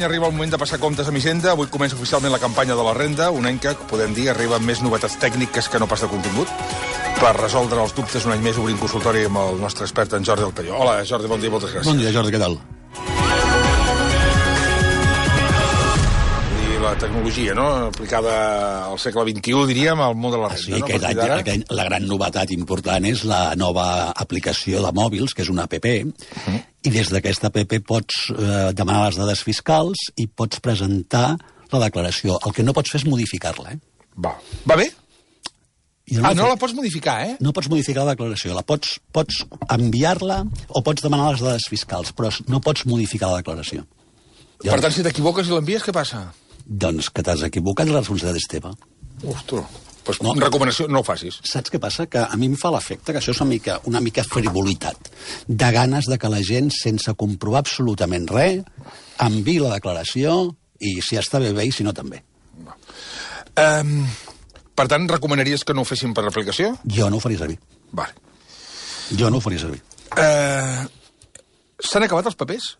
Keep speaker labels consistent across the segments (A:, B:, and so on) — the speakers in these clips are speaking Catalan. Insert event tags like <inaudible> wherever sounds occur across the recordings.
A: any arriba el moment de passar comptes amb Hisenda. Avui comença oficialment la campanya de la renda, un any que, podem dir, arriba amb més novetats tècniques que no pas de contingut. Per resoldre els dubtes, un any més obrim consultori amb el nostre expert, en Jordi Alcalló. Hola, Jordi, bon dia, moltes gràcies.
B: Bon dia, Jordi, què tal?
A: La tecnologia, no?, aplicada al segle XXI, diríem, al món de la renda.
B: Sí,
A: no?
B: aquest any, aquest la gran novetat important és la nova aplicació de mòbils, que és una app, i des d'aquesta app pots eh, demanar les dades fiscals i pots presentar la declaració. El que no pots fer és modificar-la, eh?
A: Va. Va bé?
B: Jo
A: Ah, no la pots modificar, eh?
B: no pots modificar la declaració, la pots, pots enviar-la o pots demanar les dades fiscals, però no pots modificar la declaració.
A: Per tant, si t'equivoques i l'envies, què passa?
B: Doncs que t'has equivocat, la responsabilitat és teva.
A: Ostres, pues
B: No.
A: no. recomanació, no ho facis.
B: Saps què passa? Que a mi em fa l'efecte que això és una mica, una mica frivolitat, de ganes de que la gent, sense comprovar absolutament res, enviï la declaració i si està bé, bé, i si no, també.
A: Um, per tant, recomanaries que no ho fessin per aplicació?
B: Jo no ho faria servir.
A: Vale.
B: Jo no ho faria servir.
A: Uh, S'han acabat els papers?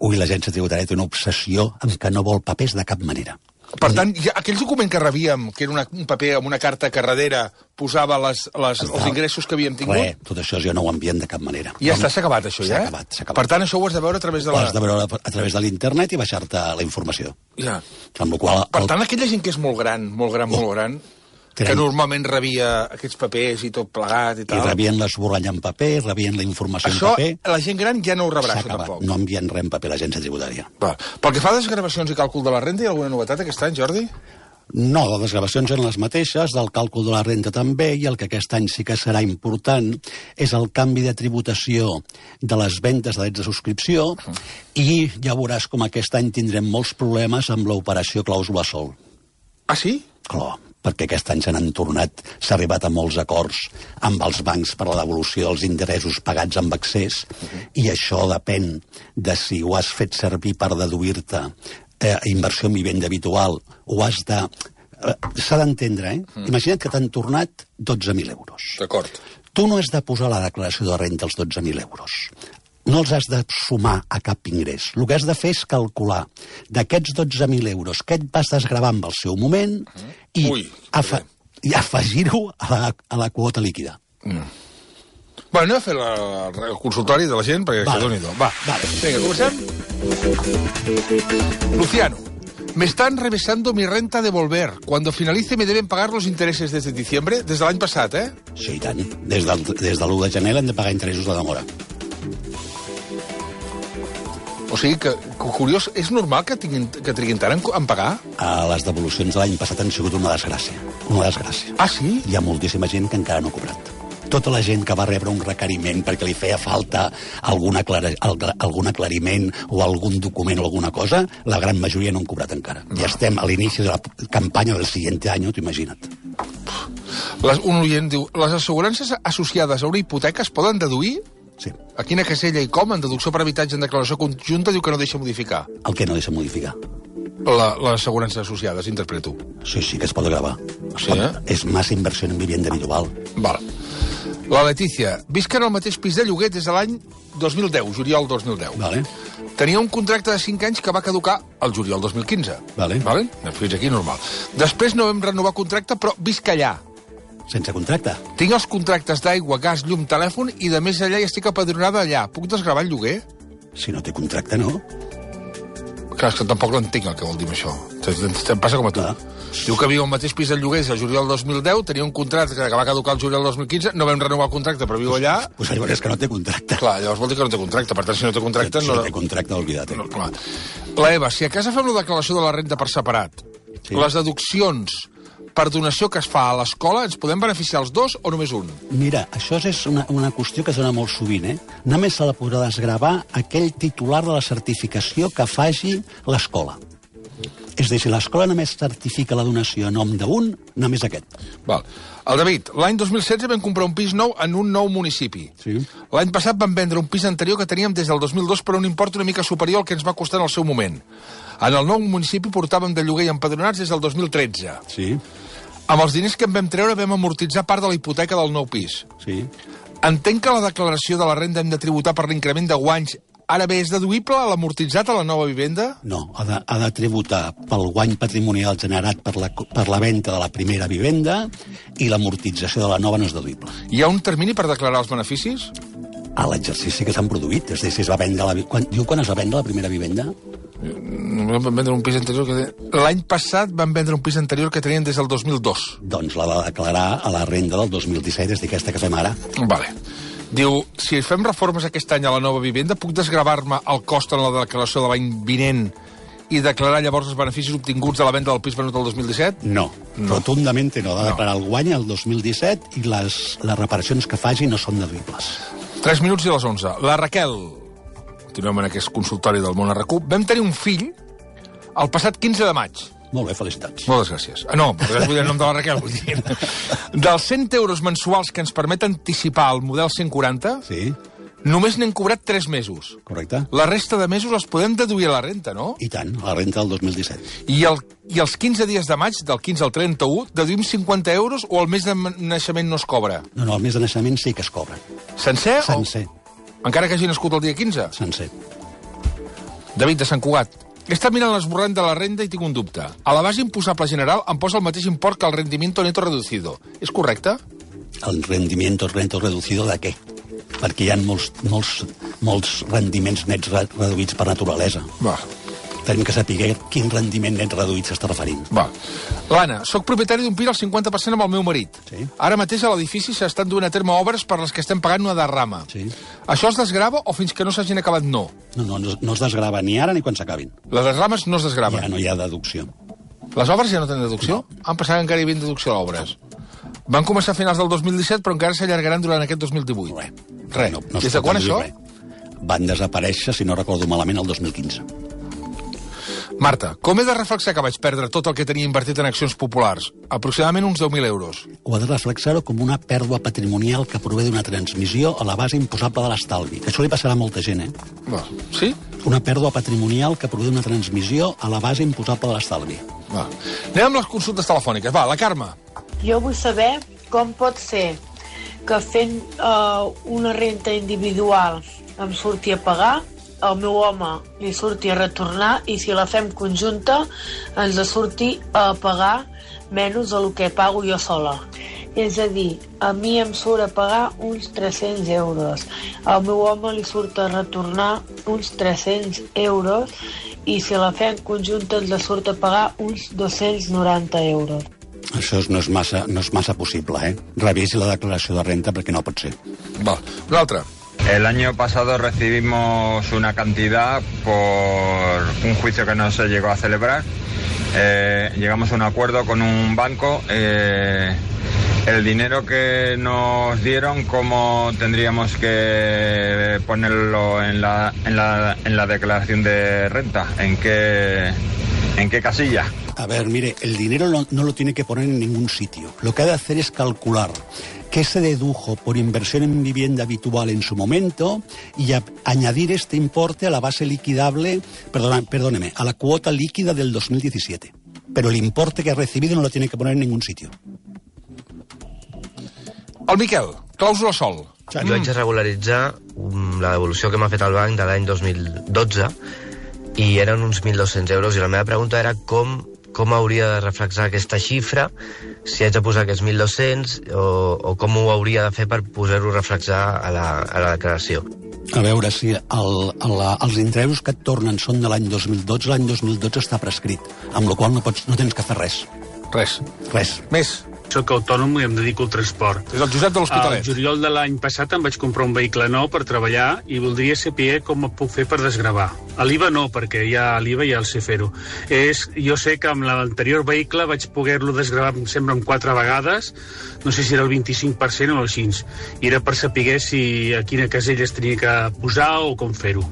B: Ui, l'agència tributària té una obsessió en que no vol papers de cap manera.
A: Per tant, ja, aquell document que rebíem, que era una, un paper amb una carta que darrere posava les, les, els ingressos que havíem tingut,
B: Res, tot això jo no ho envien de cap manera.
A: ja està, s'ha acabat, això, ja?
B: S'ha acabat, s'ha acabat.
A: Per tant, això ho has de veure a través de
B: Ho
A: la...
B: has de veure a través de l'internet i baixar-te la informació.
A: Ja.
B: Amb la qual
A: Per
B: el-
A: tant, aquella gent que és molt gran, molt gran, molt gran, que normalment rebia aquests papers i tot plegat i
B: I
A: tal...
B: rebien l'esborrany en paper, rebien la informació
A: Això,
B: en paper...
A: la gent gran ja no ho rebrà, això, tampoc.
B: No envien res en paper a l'agència tributària.
A: Va. Pel que fa a desgravacions i càlcul de la renda, hi ha alguna novetat aquest any, Jordi?
B: No, les desgravacions eren les mateixes, del càlcul de la renta també, i el que aquest any sí que serà important és el canvi de tributació de les ventes de drets de subscripció, i ja veuràs com aquest any tindrem molts problemes amb l'operació clàusula sol.
A: Ah, sí?
B: Clar, perquè aquest any se n'han tornat, s'ha arribat a molts acords amb els bancs per la devolució dels interessos pagats amb excés, i això depèn de si ho has fet servir per deduir-te eh, inversió en vivenda habitual, o has de... Eh, S'ha d'entendre, eh? Imagina't que t'han tornat 12.000 euros.
A: D'acord.
B: Tu no has de posar a la declaració de renta els 12.000 euros. No els has de sumar a cap ingrés. El que has de fer és calcular d'aquests 12.000 euros que et vas desgravar amb el seu moment i,
A: Ui,
B: afa i afegir-ho a, la, a la quota líquida.
A: Bueno, anem a fer la, el consultori de la gent, perquè
B: Vale.
A: doni Va,
B: Vale.
A: Vinga, comencem? Luciano. Me están revisando mi renta de volver. Cuando finalice me deben pagar los intereses desde diciembre, des de l'any passat, eh?
B: Sí, i tant. Des, del, des de l'1 de gener hem de pagar interessos de demora.
A: O sigui que, que curiós, és normal que, tinguin, que triguin tant en, en pagar?
B: A les devolucions de l'any passat han sigut una desgràcia. Una desgràcia.
A: Ah, sí?
B: Hi ha moltíssima gent que encara no ha cobrat. Tota la gent que va rebre un requeriment perquè li feia falta algun, aclara, al- algun aclariment o algun document o alguna cosa, la gran majoria no han cobrat encara. No. Ja estem a l'inici de la campanya del siguiente any, t'ho imagina't.
A: Les, un oient diu, les assegurances associades a una hipoteca es poden deduir?
B: Sí.
A: A quina casella i com? En deducció per habitatge en declaració conjunta diu que no deixa modificar.
B: El que no deixa modificar.
A: La, les assegurances associades, interpreto.
B: Sí, sí que es pot gravar. Es
A: Sí,
B: pot,
A: eh?
B: És massa inversió en vivenda habitual.
A: Val. La Letícia. Visc en el mateix pis de lloguer des de l'any 2010, juliol 2010.
B: Vale?
A: Tenia un contracte de 5 anys que va caducar el juliol 2015.
B: Vale.
A: vale? Fins aquí normal. Després no vam renovar contracte, però visc allà.
B: Sense contracte.
A: Tinc els contractes d'aigua, gas, llum, telèfon i de més allà i estic apadronada allà. Puc desgravar el lloguer?
B: Si no té contracte, no.
A: Clar, que tampoc l'entenc el que vol dir això. Em passa com a tu.
B: Clar.
A: Diu que viu al mateix pis del lloguer des del juliol 2010, tenia un contracte que va caducar el juliol 2015, no vam renovar el contracte, però viu allà.
B: Pues llavors és que no té contracte.
A: Clar, llavors vol dir que no té contracte. Per tant, si no té contracte...
B: si
A: No,
B: no té contracte, oblida't.
A: no, clar. La Eva, si a casa fem la declaració de la renta per separat,
B: Sí.
A: les deduccions per donació que es fa a l'escola, ens podem beneficiar els dos o només un?
B: Mira, això és una, una qüestió que es dona molt sovint, eh? Només se la podrà desgravar aquell titular de la certificació que faci l'escola. És a dir, si l'escola només certifica la donació a nom d'un, només aquest.
A: Val. El David, l'any 2016 vam comprar un pis nou en un nou municipi.
B: Sí.
A: L'any passat vam vendre un pis anterior que teníem des del 2002 per un import una mica superior al que ens va costar en el seu moment. En el nou municipi portàvem de lloguer i empadronats des del 2013.
B: Sí,
A: Amb els diners que en vam treure vam amortitzar part de la hipoteca del nou pis.
B: sí.
A: Entenc que la declaració de la renda hem de tributar per l'increment de guanys Ara bé, és deduïble l'amortitzat a la nova vivenda?
B: No, ha de, ha de tributar pel guany patrimonial generat per la, per la venda de la primera vivenda i l'amortització de la nova no és deduïble.
A: Hi ha un termini per declarar els beneficis?
B: A l'exercici que s'han produït, és a dir, si es va vendre la, quan, diu quan es va vendre la primera vivenda?
A: Van vendre un pis anterior que... L'any passat van vendre un pis anterior que tenien des del 2002.
B: Doncs l'ha de declarar a la renda del 2017, és dir, aquesta que fem ara.
A: Vale. Diu, si fem reformes aquest any a la nova vivenda, puc desgravar-me el cost en la declaració de l'any vinent i declarar llavors els beneficis obtinguts de la venda del pis venut el 2017?
B: No,
A: No.
B: rotundament no. Ha de
A: No.
B: declarar el guany el 2017 i les, les reparacions que faci no són deduïbles.
A: 3 minuts i les 11. La Raquel, continuem en aquest consultori del món RQ, vam tenir un fill el passat 15 de maig.
B: Molt bé, felicitats.
A: Moltes gràcies. Ah, no, perquè vull dir el nom de la Raquel. Vull dir. Dels 100 euros mensuals que ens permet anticipar el model 140,
B: Sí,
A: només n'hem cobrat 3 mesos.
B: correcte.
A: La resta de mesos els podem deduir a la renta, no?
B: I tant, a la renta del 2017.
A: I, el, I els 15 dies de maig, del 15 al 31, deduïm 50 euros o el mes de naixement no es cobra?
B: No, no, el mes de naixement sí que es cobra.
A: Sencer?
B: Sencer,
A: O, encara que hagi nascut el dia 15?
B: sencer.
A: David, de Sant Cugat. He estat mirant l'esborrany de la renda i tinc un dubte. A la base imposable general em posa el mateix import que el rendimiento neto reducido. És correcte?
B: El rendimiento rento reducido de què? Perquè hi ha molts, molts, molts rendiments nets re reduïts per naturalesa.
A: Va,
B: Tenim que saber quin rendiment net reduït s'està referint.
A: va. L'Anna, sóc propietari d'un pis al 50% amb el meu marit.
B: Sí.
A: Ara mateix a l'edifici s'estan duent a terme obres per les que estem pagant una derrama.
B: Sí.
A: Això es desgrava o fins que no s'hagin acabat no?
B: No, no, no, no es desgrava ni ara ni quan s'acabin.
A: Les derrames no es desgraven.
B: Ja no hi ha deducció.
A: Les obres ja no tenen deducció? Han passat encara hi havia deducció a obres. Van començar a finals del 2017, però encara s'allargaran durant aquest 2018.
B: Res.
A: Res.
B: No, no es
A: Des de quan això?
B: res. Van desaparèixer, si no recordo malament, el 2015.
A: Marta, com he de reflexar que vaig perdre tot el que tenia invertit en accions populars? Aproximadament uns 10.000 euros.
B: O ha de reflexar-ho com una pèrdua patrimonial que prové d'una transmissió a la base imposable de l'estalvi. Això li passarà a molta gent, eh?
A: Va. Sí?
B: Una pèrdua patrimonial que prové d'una transmissió a la base imposable de l'estalvi.
A: Va. Anem amb les consultes telefòniques. Va, la Carme.
C: Jo vull saber com pot ser que fent uh, una renta individual em surti a pagar, al meu home li surti a retornar i si la fem conjunta ens surti a pagar menys del que pago jo sola. És a dir, a mi em surt a pagar uns 300 euros, al meu home li surt a retornar uns 300 euros i si la fem conjunta ens surt a pagar uns 290 euros.
B: Això no és massa, no és massa possible, eh? Revisi la declaració de renta perquè no pot ser.
A: Va. Una altra.
D: El año pasado recibimos una cantidad por un juicio que no se llegó a celebrar. Eh, llegamos a un acuerdo con un banco. eh, el dinero que nos dieron, ¿cómo tendríamos que ponerlo en la, en la, en la declaración de renta? ¿En qué, en qué casilla?
B: A ver, mire, el dinero no, no lo tiene que poner en ningún sitio. Lo que ha de hacer es calcular qué se dedujo por inversión en vivienda habitual en su momento y a- añadir este importe a la base liquidable, perdona, perdóneme, a la cuota líquida del 2017. Pero el importe que ha recibido no lo tiene que poner en ningún sitio.
A: El Miquel, clàusula sol.
E: Jo haig de regularitzar um, la devolució que m'ha fet el banc de l'any 2012 i eren uns 1.200 euros i la meva pregunta era com, com hauria de reflexar aquesta xifra, si haig de posar aquests 1.200 o, o com ho hauria de fer per poder-ho reflexar a la, a la declaració.
B: A veure, si el, el, els interessos que et tornen són de l'any 2012, l'any 2012 està prescrit, amb la qual no, pots, no tens que fer res.
A: Res.
B: Res.
A: Més.
F: Soc autònom i em dedico al transport.
A: És el Josep de
F: Al
A: l'Hospitalet.
F: juliol de l'any passat em vaig comprar un vehicle nou per treballar i voldria saber com ho puc fer per desgravar. A l'IVA no, perquè ja a l'IVA ja el sé fer-ho. És, jo sé que amb l'anterior vehicle vaig poder-lo desgravar, em sembla, en quatre vegades, no sé si era el 25% o el 5%. I era per saber si a quina casella es tenia que posar o com fer-ho.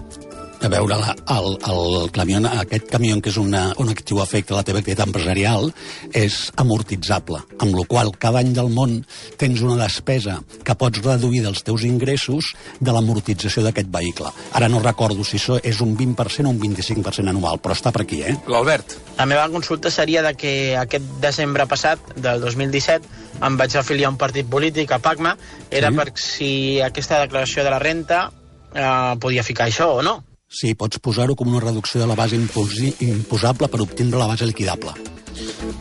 B: A veure, la, el, el camió, aquest camió que és una, un actiu efecte a la teva activitat empresarial és amortitzable, amb la qual cada any del món tens una despesa que pots reduir dels teus ingressos de l'amortització d'aquest vehicle. Ara no recordo si això és un 20% o un 25% anual, però està per aquí, eh?
A: L'Albert.
G: La meva consulta seria de que aquest desembre passat, del 2017, em vaig afiliar a un partit polític, a PACMA, era
B: Sí.
G: per si aquesta declaració de la renta eh, podia ficar això o no.
B: Sí, pots posar-ho com una reducció de la base imposable per obtindre la base liquidable.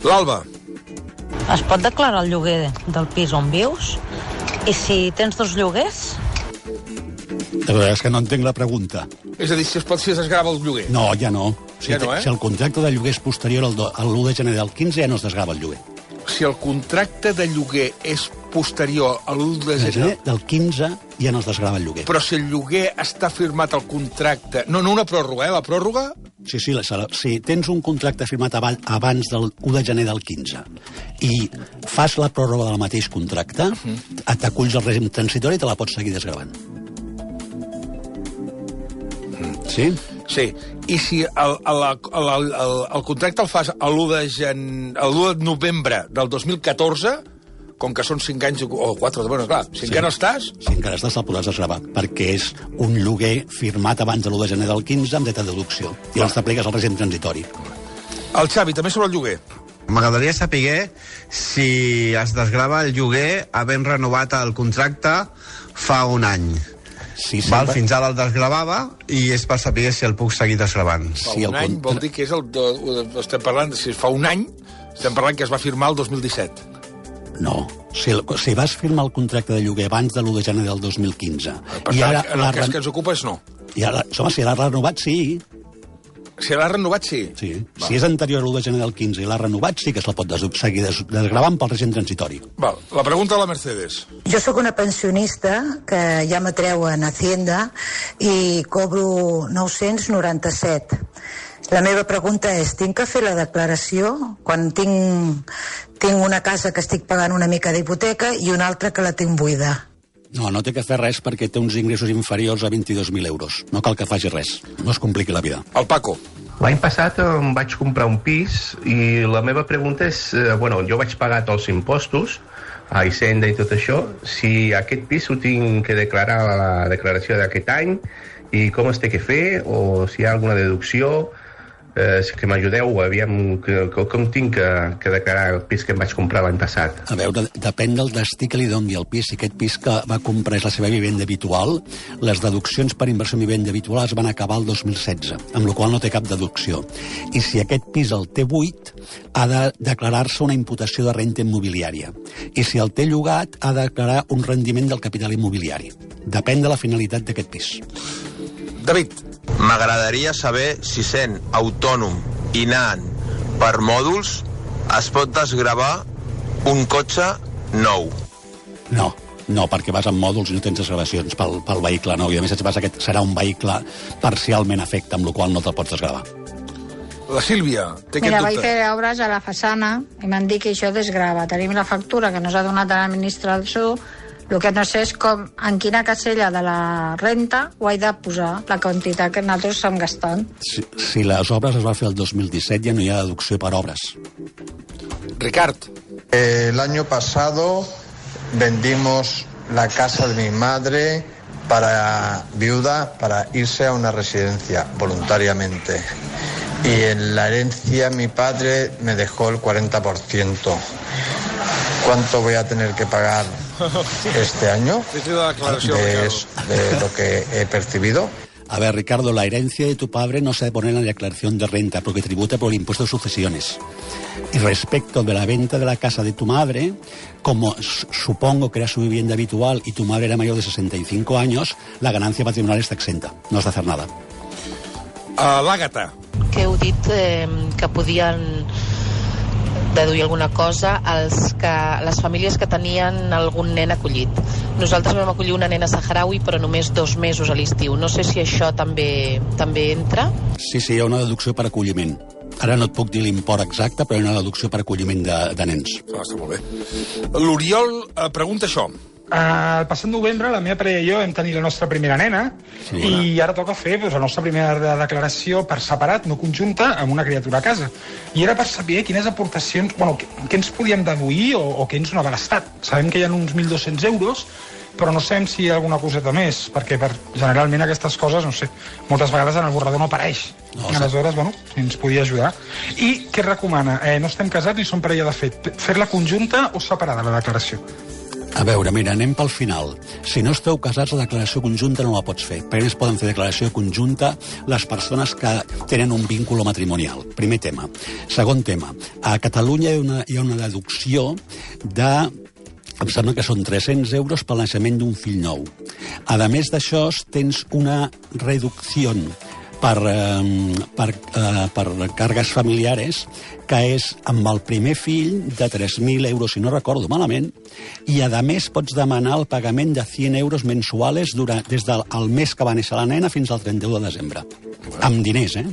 A: L'Alba,
H: Es pot declarar el lloguer del pis on vius? I si tens dos lloguers?
B: La veritat és que no entenc la pregunta.
A: és a dir, si es pot si es desgrava el lloguer.
B: No, ja no. Si,
A: Ja no, eh?
B: si el contracte de lloguer és posterior al, do- a l'1 de gener del 15 ja no es desgrava el lloguer.
A: Si el contracte de lloguer és posterior a l'1 de gener,
B: del 15 ja no es desgrava el lloguer.
A: però si el lloguer està firmat al contracte... No, no una pròrroga, eh? La pròrroga
B: Sí, sí, la, si tens un contracte firmat abans, del 1 de gener del 15 i fas la pròrroga del mateix contracte, et t'aculls al règim transitori i te la pots seguir desgravant. Sí?
A: Sí, i si el, el, el, el, el, el contracte el fas a l'1 de, gen... a l'1 de novembre del 2014, com que són 5 anys o 4, bueno, clar, si sí. encara no estàs,
B: Si encara estàs, el podràs desgravar, perquè és un lloguer firmat abans de l'1 de gener del 15 amb dret a deducció. I llavors t'apliques al règim transitori.
A: el Xavi, també sobre el lloguer.
I: M'agradaria saber si es desgrava el lloguer havent renovat el contracte fa un any.
B: Sí,
I: Val,
B: sempre-
I: fins ara el desgravava i és per saber si el puc seguir desgravant.
A: Fa
B: Sí, el
A: un any
B: contra-
A: vol dir que és el... De, de, estem parlant, de, si fa un any, estem parlant que es va firmar el 2017.
B: No. Si, el, si vas firmar el contracte de lloguer abans de l'1 de gener del 2015
A: Per
B: i
A: tant,
B: ara,
A: en el
B: l'ha
A: cas que ens ocupa és no.
B: i ara, home, si l'ha renovat, sí.
A: Si l'ha renovat, sí.
B: sí. Si és anterior a l'1 de gener del 15 i l'ha renovat, sí que es la pot des seguir des desgravant pel règim transitori.
A: Val, la pregunta de la Mercedes.
J: Jo sóc una pensionista que ja m'atreuen a Hacienda i cobro 997. La meva pregunta és, tinc que fer la declaració quan tinc, tinc una casa que estic pagant una mica d'hipoteca i una altra que la tinc buida?
B: No, no té que fer res perquè té uns ingressos inferiors a 22.000 euros. No cal que faci res. No es compliqui la vida.
A: El Paco.
K: L'any passat em vaig comprar un pis i la meva pregunta és, eh, bueno, jo vaig pagar tots els impostos, a Hisenda i tot això, si aquest pis ho tinc que declarar a la declaració d'aquest any i com es té que fer o si hi ha alguna deducció, eh, que m'ajudeu, aviam, que, que, com tinc que, que declarar el pis que em vaig comprar l'any passat.
B: A veure, depèn del destí que li doni el pis. Si aquest pis que va comprar és la seva vivenda habitual, les deduccions per inversió en vivenda habitual es van acabar el 2016, amb la qual no té cap deducció. I si aquest pis el té buit, ha de declarar-se una imputació de renta immobiliària. I si el té llogat, ha de declarar un rendiment del capital immobiliari. Depèn de la finalitat d'aquest pis.
A: David.
L: M'agradaria saber si sent autònom i anant per mòduls es pot desgravar un cotxe nou.
B: No, no, perquè vas amb mòduls i no tens desgravacions pel, pel vehicle nou. I a més, vas aquest serà un vehicle parcialment afecte, amb la qual no te'l pots desgravar.
A: La Sílvia té
M: Mira, vaig fer obres a la façana i m'han dit que això desgrava. Tenim la factura que nos ha donat l'administració, el que no sé és com, en quina casella de la renta ho he de posar, la quantitat que nosaltres estem gastant.
B: Si, si les obres es va fer el 2017, ja no hi ha deducció per obres.
A: Ricard.
N: Eh, el año pasado vendimos la casa de mi madre para viuda para irse a una residencia voluntariamente. Y en la herencia mi padre me dejó el 40%. ¿Cuánto voy a tener que pagar <laughs> este año de, de lo que he percibido?
B: A ver, Ricardo, la herencia de tu padre no se ha de poner en la declaración de renta porque tributa por el impuesto de sucesiones. Y respecto de la venta de la casa de tu madre, como supongo que era su vivienda habitual y tu madre era mayor de 65 años, la ganancia patrimonial está exenta. No has de hacer nada.
A: Uh, L'Àgata.
O: que heu dit eh, que podien deduir alguna cosa als que, les famílies que tenien algun nen acollit. Nosaltres vam acollir una nena saharaui però només dos mesos a l'estiu. No sé si això també també entra.
B: Sí, sí, hi ha una deducció per acolliment. Ara no et puc dir l'import exacte, però hi ha una deducció per acolliment de, de nens.
A: Ah, està molt bé. L'Oriol eh, pregunta això.
P: Uh, el passat novembre la meva parella i jo vam tenir la nostra primera nena
A: Sí.
P: i ara toca fer doncs, la nostra primera de- declaració per separat, no conjunta, amb una criatura a casa. I era per saber quines aportacions, bueno, què, què ens podíem deduir o, o què ens donava l'Estat. Sabem que hi ha uns 1.200 euros, però no sabem si hi ha alguna coseta més, perquè per, generalment aquestes coses, no sé, moltes vegades en el borrador no apareix.
B: No,
P: Aleshores, bueno, si ens podia ajudar. I què recomana? Eh, no estem casats ni som parella de fet. Fer-la conjunta o separada, la declaració?
B: A veure, mira, anem pel final. Si no esteu casats, la declaració conjunta no la pots fer. perquè només poden fer declaració conjunta les persones que tenen un vínculo matrimonial. Primer tema. Segon tema. A Catalunya hi ha una, hi ha una deducció de em sembla que són 300 euros pel naixement d'un fill nou. A més d'això, tens una reducció per, eh, per, eh, per càrregues familiares que és amb el primer fill de 3.000 euros, si no recordo malament, i a més pots demanar el pagament de 100 euros mensuals durant, des del el mes que va néixer la nena fins al 31 de desembre. Amb diners, eh?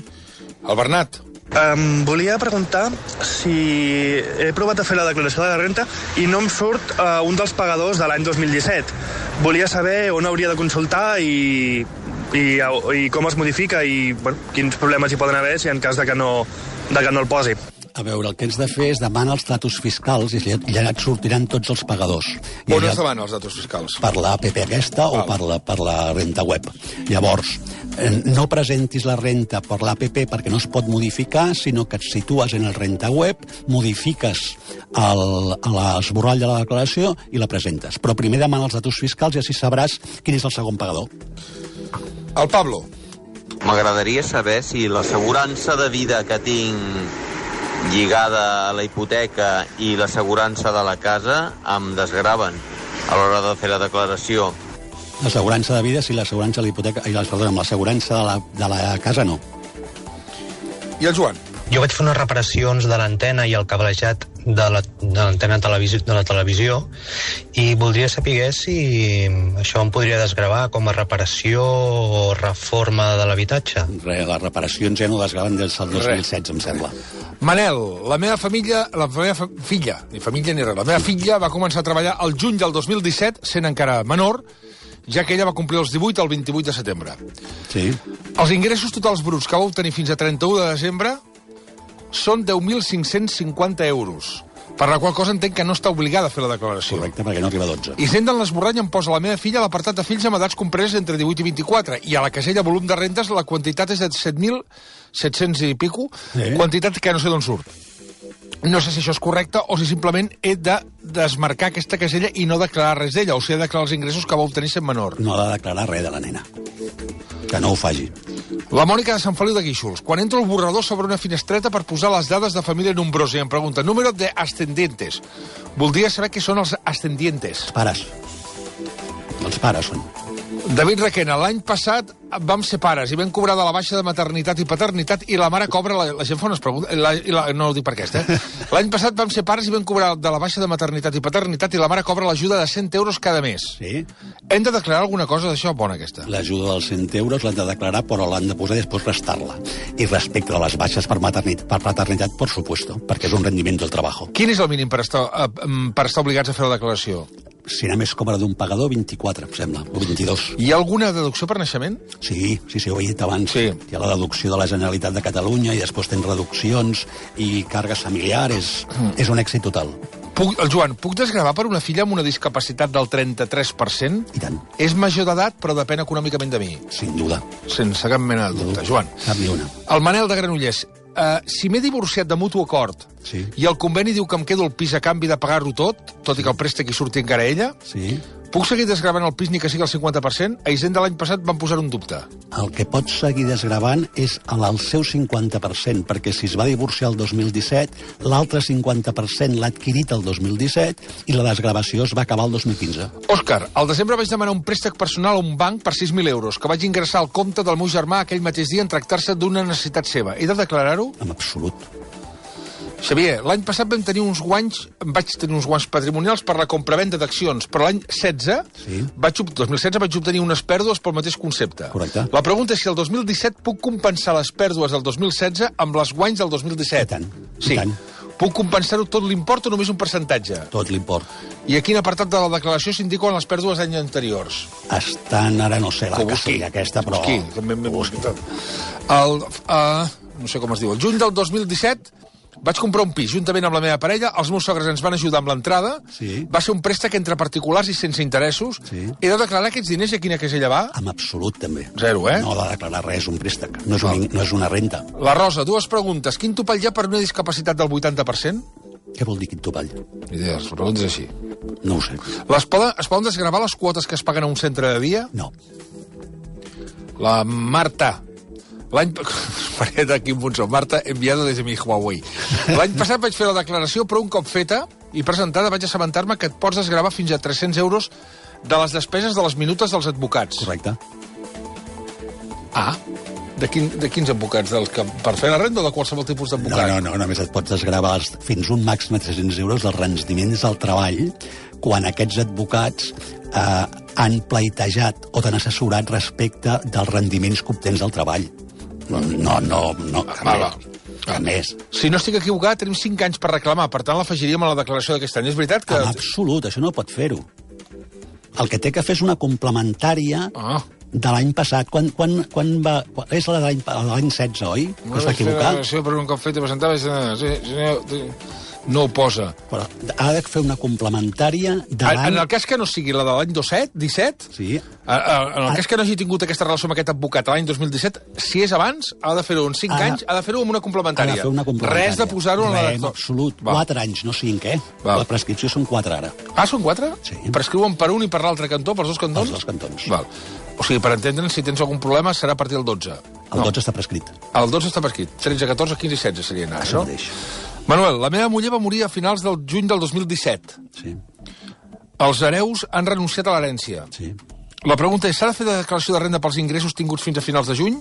A: El Bernat.
Q: Um, volia preguntar si he provat a fer la declaració de la renta i no em surt uh, un dels pagadors de l'any 2017. Volia saber on hauria de consultar i, i, i com es modifica i bueno, quins problemes hi poden haver si en cas de que no, de que no el posi.
B: A veure, el que ens de fer és demanar els datos fiscals i allà, et sortiran tots els pagadors. I
A: On
B: allà,
A: es demana els datos fiscals?
B: per la APP aquesta o per la, per la renta web. Llavors, eh, no presentis la renta per l'APP perquè no es pot modificar, sinó que et situes en el renta web, modifiques l'esborrall de la declaració i la presentes. Però primer demana els datos fiscals i així sabràs quin és el segon pagador.
A: El Pablo.
R: M'agradaria saber si l'assegurança de vida que tinc lligada a la hipoteca i l'assegurança de la casa em desgraven a l'hora de fer la declaració.
B: L'assegurança de vida, si l'assegurança de l'hipoteca... Ai, perdona, amb l'assegurança de, la, de la casa no.
A: I el Joan?
S: Jo vaig fer unes reparacions de l'antena i el cablejat de la- de l'antena televisió, de la televisió i voldria saber si això em podria desgravar com a reparació o reforma de l'habitatge.
B: Les reparacions ja no les graven des del 2016, em sembla.
A: Manel, la meva família, la meva fa filla, ni família ni res, la meva filla va començar a treballar el juny del 2017, sent encara menor, ja que ella va complir els 18 el 28 de setembre.
B: Sí.
A: Els ingressos totals bruts que va obtenir fins a 31 de desembre són 10.550 euros, per la qual cosa entenc que no està obligada a fer la declaració.
B: Correcte, perquè no arriba a 12.
A: I sent l'esborrany em posa la meva filla a l'apartat de fills amb edats compreses entre 18 i 24, i a la casella volum de rentes la quantitat és de 7.700 i pico,
B: Eh?
A: quantitat que no sé d'on surt. No sé si això és correcte o si simplement he de desmarcar aquesta casella i no declarar res d'ella, o si he de declarar els ingressos que va obtenir sent menor.
B: No ha de declarar res de la nena. Que no ho faci.
A: La Mònica de Sant Feliu de Guíxols. Quan entro el borrador sobre una finestreta per posar les dades de família nombrosa i em pregunta número de ascendientes. Voldria saber què són els ascendientes.
B: Pares. Els pares són.
A: David Requena, l'any passat vam ser pares i vam cobrar de la baixa de maternitat i paternitat i la mare cobra... La, la gent fa unes preguntes... La, la, no ho dic per aquesta, eh? <laughs> L'any passat vam ser pares i vam cobrar de la baixa de maternitat i paternitat i la mare cobra l'ajuda de 100 euros cada mes.
B: Sí.
A: Hem de declarar alguna cosa d'això? Bona, aquesta.
B: L'ajuda dels 100 euros l'han de declarar, però l'han de posar i després restar-la. I respecte a les baixes per maternitat, per paternitat, por supuesto, perquè és un rendiment del treball.
A: Quin és el mínim per estar, eh, per estar obligats a fer la declaració?
B: Si només cobra d'un pagador, 24, em sembla, o 22.
A: Hi ha alguna deducció per naixement?
B: Sí, sí, sí, ho he dit abans. Sí. Hi ha la deducció de la Generalitat de Catalunya i després tens reduccions i càrregues familiars. Mm. És un èxit total.
A: Puc, el Joan, puc desgravar per una filla amb una discapacitat del 33%?
B: I tant.
A: És major d'edat, però depèn econòmicament de mi.
B: Sin duda.
A: Sense cap mena de dubte. Joan.
B: Cap ni una.
A: El Manel de Granollers. Uh, si m'he divorciat de mutu acord
B: sí.
A: i el conveni diu que em quedo el pis a canvi de pagar-ho tot, tot i que el préstec hi surti encara ella,
B: sí.
A: Puc seguir desgravant el pis ni que sigui el 50%? A Hisenda l'any passat van posar un dubte.
B: El que pots seguir desgravant és el seu 50%, perquè si es va divorciar el 2017, l'altre 50% l'ha adquirit el 2017 i la desgravació es va acabar el 2015.
A: Òscar, al desembre vaig demanar un préstec personal a un banc per 6.000 euros, que vaig ingressar al compte del meu germà aquell mateix dia en tractar-se d'una necessitat seva. He de declarar-ho?
B: En absolut.
A: Xavier, l'any passat vam tenir uns guanys, vaig tenir uns guanys patrimonials per la compravenda d'accions, però l'any 16,
B: sí.
A: vaig, 2016 vaig obtenir unes pèrdues pel mateix concepte.
B: Correcte.
A: La pregunta és si el 2017 puc compensar les pèrdues del 2016 amb les guanys del 2017.
B: I tant.
A: Sí.
B: I tant.
A: Puc compensar-ho tot l'import o només un percentatge?
B: Tot l'import.
A: I a quin apartat de la declaració s'indiquen les pèrdues d'anys anteriors?
B: Estan, ara no sé, la
A: Que
B: casella aquesta, però...
A: Busqui, també m'he buscat. El, uh, no sé com es diu, el juny del 2017 vaig comprar un pis juntament amb la meva parella, els meus sogres ens van ajudar amb l'entrada,
B: sí.
A: va ser un préstec entre particulars i sense interessos.
B: Sí.
A: He de declarar aquests diners i a quina casella va?
B: En absolut, també.
A: Zero, eh?
B: No ha de declarar res, un préstec. No és, un, no és una renta.
A: La Rosa, dues preguntes. Quin topall hi ha per una discapacitat del 80%?
B: Què vol dir quin topall?
A: Idees, és així.
B: No ho sé.
A: Les poden, es poden desgravar les quotes que es paguen a un centre de dia?
B: No.
A: La Marta. L'any... D'aquí un punçó. Marta, enviada des de mi Huawei. L'any passat vaig fer la declaració, però un cop feta i presentada vaig assabentar-me que et pots desgravar fins a 300 euros de les despeses de les minutes dels advocats.
B: Correcte.
A: Ah, de, quin, de quins advocats? Dels que, per fer la renda o de qualsevol tipus
B: No,
A: d'advocat?
B: no, no, només et pots desgravar els, fins un màxim de 300 euros dels rendiments del treball quan aquests advocats eh, han pleitejat o t'han assessorat respecte dels rendiments que obtens del treball. No, no, no, no
A: va.
B: a més.
A: Si no estic equivocat, tenim 5 anys per reclamar, per tant l'afegiríem a la declaració d'aquest any. És veritat que...
B: En absolut, això no pot fer-ho. El que té que fer és una complementària
A: Ah.
B: de l'any passat. Quan, quan, quan va... Quan, és la de l'any de l'any 16, oi? Que es va equivocar?
A: Sí, però un cop fet i presentava... Sí, sí, sí, no ho posa.
B: Però ha de fer una complementària de
A: En,
B: l'any...
A: en el cas que no sigui la de l'any 17, 17,
B: Sí.
A: en el cas que no hagi tingut aquesta relació amb aquest advocat l'any 2017, si és abans, ha de fer-ho en 5
B: Ha
A: anys, ha de fer-ho amb una
B: Ha
A: complementària.
B: de fer una complementària.
A: Res de posar-ho en la...
B: En absolut.
A: Va.
B: 4 anys, no 5, eh?
A: Va.
B: La prescripció són 4 ara.
A: Ah, són 4?
B: Sí.
A: Prescriuen per un i per l'altre cantó, pels dos cantons?
B: Els dos cantons.
A: Val. O sigui, per entendre'ns, si tens algun problema, serà a partir del 12.
B: El 12 està prescrit.
A: El 12 està per escrit. 13, 14, 15 i 16 serien ara,
B: Això
A: no?
B: mateix.
A: Manuel, la meva muller va morir a finals del juny del 2017.
B: Sí.
A: Els hereus han renunciat a l'herència.
B: Sí.
A: La pregunta és, s'ha de fer de declaració de renda pels ingressos tinguts fins a finals de juny?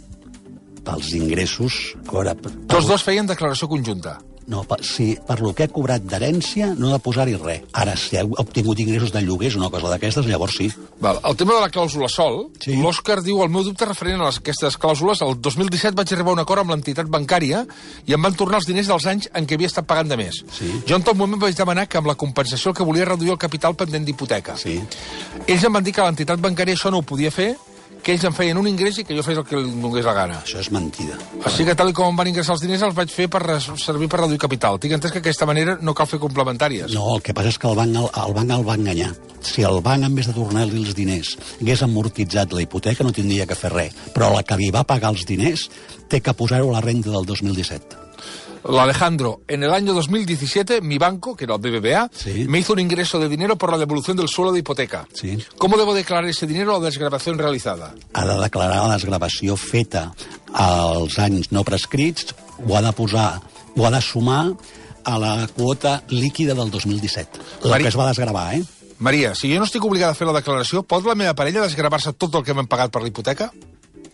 B: Pels ingressos... A veure,
A: Tots dos feien declaració conjunta.
B: No, per, si per lo que he cobrat d'herència no he de posar-hi res. Ara, si he obtingut ingressos de lloguers o una cosa d'aquestes, llavors sí.
A: Val. El tema de la clàusula sol,
B: Sí.
A: l'Òscar diu el meu dubte referent a les, aquestes clàusules, el 2017 vaig arribar a un acord amb l'entitat bancària i em van tornar els diners dels anys en què havia estat pagant de més.
B: Sí.
A: Jo en tot moment vaig demanar que amb la compensació el que volia reduir el capital pendent d'hipoteca.
B: Sí.
A: Ells em van dir que l'entitat bancària això no ho podia fer, que ells em feien un ingrés i que jo fes el que li donés la gana.
B: Això és mentida.
A: Així que tal com em van ingressar els diners els vaig fer per servir per reduir capital. Tinc entès que d'aquesta manera no cal fer complementàries.
B: No, el que passa és que el banc el, el, banc el va enganyar. Si el banc, en vez de tornar-li els diners, hagués amortitzat la hipoteca, no tindria que fer res. Però la que li va pagar els diners té que posar-ho a la renda del 2017.
A: Alejandro, en el año 2017 mi banco, que era el BBVA,
B: Sí.
A: me hizo un ingreso de dinero por la devolución del suelo de hipoteca.
B: Sí.
A: ¿Cómo debo declarar ese dinero o la desgrabación realizada?
B: ha de declarar la desgravació feta als anys no prescrits, ho ha de posar, ho ha de sumar a la quota líquida del 2017. La
A: Mari-
B: que es va desgravar, eh?
A: Maria, si jo no estic obligada a fer la declaració, pot la meva parella desgravar-se tot el que m'han pagat per la hipoteca?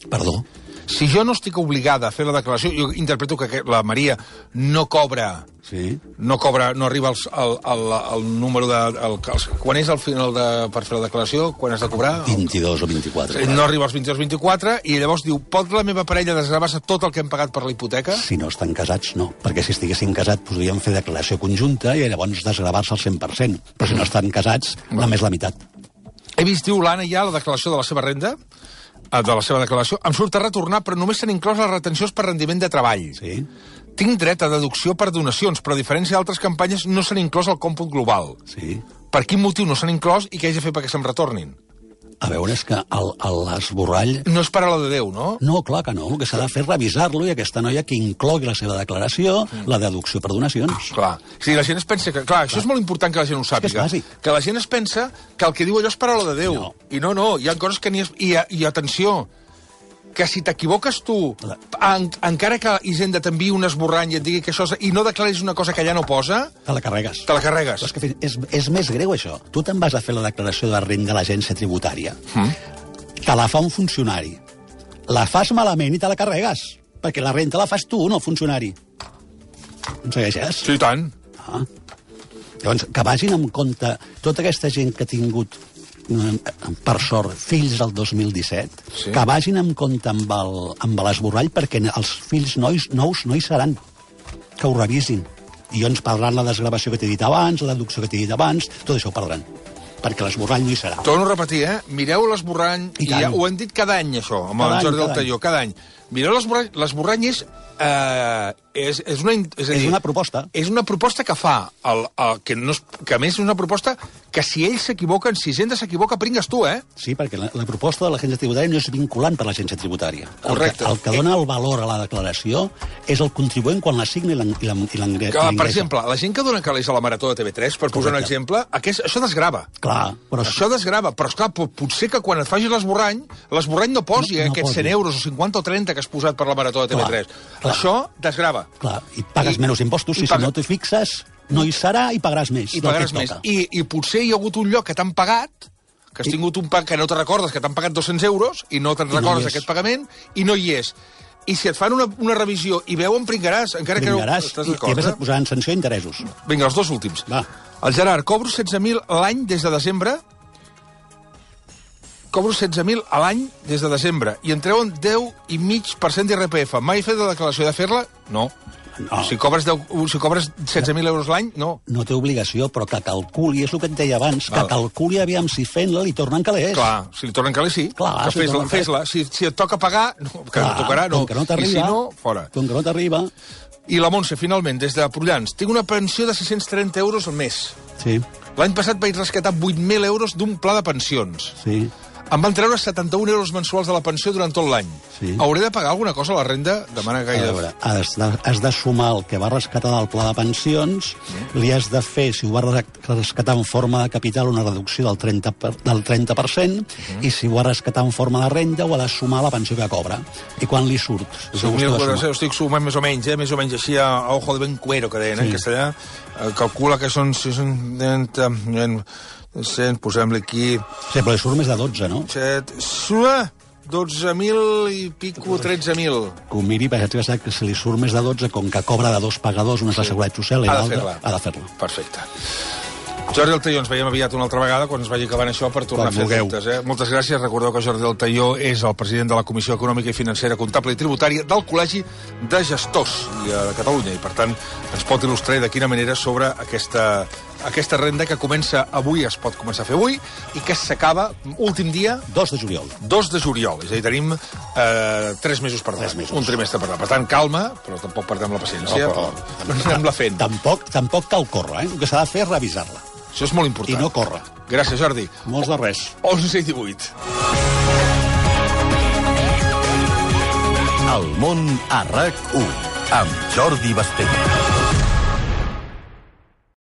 B: Perdó.
A: Si jo no estic obligada a fer la declaració, jo interpreto que la Maria no cobra
B: Sí.
A: no cobra, no arriba als, al, al, al número de... Al, als, quan és el final de, per fer la declaració? Quan has de cobrar?
B: 22 o 24.
A: No arriba als 22-24 i llavors diu, pot la meva parella desgravar-se tot el que hem pagat per la hipoteca?
B: Si no estan casats, no. Perquè si estiguessin casats podríem fer declaració conjunta i llavors desgravar-se al 100%. Però si no estan casats, només la meitat.
A: He vist, diu l'Anna, ja la declaració de la seva renda, eh, de la seva declaració, em surt a retornar, però només s'han inclòs les retencions per rendiment de treball.
B: Sí.
A: Tinc dret a deducció per donacions, però a diferència d'altres campanyes no s'han inclòs al còmput global.
B: Sí.
A: Per quin motiu no s'han inclòs i què haig de fer perquè se'm retornin?
B: A veure, és que l'esborrall
A: No és paraula de Déu, no?
B: No, clar que no. El que s'ha de fer és revisar-lo i aquesta noia que inclogui la seva declaració, la deducció per donacions.
A: Clar. Si la gent es pensa que... Clar, això és molt important que la gent ho
B: que és
A: sàpiga.
B: bàsic.
A: que la gent es pensa que el que diu allò és paraula de Déu.
B: No.
A: I no, no, hi ha coses que ni és... I, i atenció, que si t'equivoques tu, en, encara que Hisenda t'enviï un esborrany i et digui que això i no declaris una cosa que allà no posa,
B: Te la carregues.
A: te la carregues.
B: Però és, que és, és més greu, això. Tu te'n vas a fer la declaració de renda a l'agència tributària.
A: Mm.
B: Te la fa un funcionari. La fas malament i te la carregues. Perquè la renta la fas tu, no el funcionari. Em segueixes?
A: Sí, tant.
B: Ah. Llavors, que vagin amb compte tota aquesta gent que ha tingut per sort, fills del 2017,
A: Sí.
B: que vagin amb compte amb l'esborrall perquè els fills nois, nous no hi seran. Que ho revisin. I ens perdran la desgravació que t'he dit abans, la deducció que t'he dit abans, tot això ho perdran. Perquè l'esborrall no hi serà.
A: Torno a repetir, eh? Mireu l'esborrany,
B: I
A: i ja, ho hem dit cada any, això, amb
B: Cada
A: el
B: any,
A: Jordi del Talló, cada any. Mireu l'esborrany, és, eh, és, és, una, és,
B: És
A: dir,
B: una proposta.
A: és una proposta que fa, el, el, que, no es, que a més és una proposta que si ells s'equivoquen, si Hisenda s'equivoca, pringues tu, eh?
B: Sí, perquè la, la proposta de l'agència tributària no és vinculant per l'agència tributària.
A: Correcte.
B: El que, el que dona el valor a la declaració és el contribuent quan la signa i l'en- i l'en- i l'engre-
A: Que, per exemple, la gent que dona calés a la Marató de TV3, per posar un
B: Correcte.
A: exemple, aquest, això desgrava.
B: Clar, però...
A: Això desgrava, però esclar, pot, potser que quan et facis l'esborrany, l'esborrany no posi
B: No- no
A: aquests
B: posi.
A: 100 euros o 50 o 30 que has posat per la Marató de TV3.
B: Clar, clar.
A: Això desgrava.
B: Clar, i pagues
A: I-
B: menys impostos,
A: i
B: i,
A: paga-
B: si no t'hi fixes, no hi serà i pagaràs més.
A: I pagaràs
B: que
A: més.
B: toca.
A: I, I potser hi ha hagut un lloc que t'han pagat, que has tingut un pag que no te recordes, que t'han pagat 200 euros, i no te'n
B: I no
A: recordes
B: és.
A: aquest pagament, i no hi és. I si et fan una, una revisió i veuen, pringaràs, encara que
B: Vingaràs,
A: no... Estàs
B: i, i a més et
A: eh?
B: posaran sanció i interessos.
A: Vinga, els dos últims.
B: Va.
A: El Gerard, cobro 16.000 a l'any des de desembre cobro 16.000 a l'any des de desembre i em treuen 10,5% d'IRPF. Mai he fet la declaració de fer-la? No.
B: No.
A: Si cobres, 10, si cobres 16.000 euros l'any, no.
B: No té obligació, però que calculi, és el que et deia abans,
A: Val.
B: que calculi aviam si fent-la li tornen calés.
A: Clar, si li tornen calés, sí.
B: Clar,
A: que
B: si
A: fes-la,
B: tornen
A: fes-la. Si, si et toca pagar, no, que no tocarà, no.
B: Com que no
A: I si
B: t'arriba,
A: no, fora.
B: com que no t'arriba...
A: I la Montse, finalment, des de Prullans. Tinc una pensió de 630 euros al mes.
B: Sí,
A: L'any passat vaig rescatar 8.000 euros d'un pla de pensions.
B: sí.
A: Em van treure 71 euros mensuals de la pensió durant tot l'any.
B: Sí.
A: Hauré de pagar alguna cosa a la renda? Demana
B: A
A: gaire...
B: veure, has de, has de sumar el que va rescatar del pla de pensions, li has de fer, si ho va res- rescatar en forma de capital, una reducció del 30%, per, del 30% i si ho va rescatar en forma de renda, ho ha de sumar a la pensió que cobra. I quan li surt? Si ho
A: 5.000
B: ha de
A: euros,
B: sumar.
A: estic sumant més o menys, eh? més o menys així a, a ojo de ben cuero, que deien, eh?
B: Sí.
A: en castellà. Eh, calcula que són 630... eh, 100, posem-li aquí...
B: Sí, però li surt més de 12, no?
A: 7, sua, 12.000 i pico, 13.000.
B: Que ho miri, perquè ja sap que si li surt més de 12, com que cobra de dos pagadors, una és la Seguretat Social i l'altra, ha de fer-la.
A: Perfecte. Jordi Altaió, ens veiem aviat una altra vegada quan es vagi acabant això per tornar
B: Quan
A: a fer
B: vulgueu.
A: dubtes. Eh? Moltes gràcies. Recordeu que Jordi Altaió és el president de la Comissió Econòmica i Financera, Comptable i Tributària del Col·legi de Gestors de Catalunya i, per tant, ens pot il·lustrar de quina manera sobre aquesta, aquesta renda que comença avui, es pot començar a fer avui, i que s'acaba, últim dia...
B: 2 de juliol.
A: 2 de juliol. És a dir, tenim eh, 3 mesos per davant.
B: mesos.
A: Un trimestre per davant. Per tant, calma, però tampoc perdem la paciència. No,
B: però-
A: però anem-la fent.
B: Tampoc, tampoc cal córrer, eh? El que s'ha de fer és revisar-la.
A: Això és molt important.
B: I no córrer.
A: Gràcies, Jordi.
B: Molts de res.
A: 11 i 18.
T: El món a RAC1 amb Jordi Basté.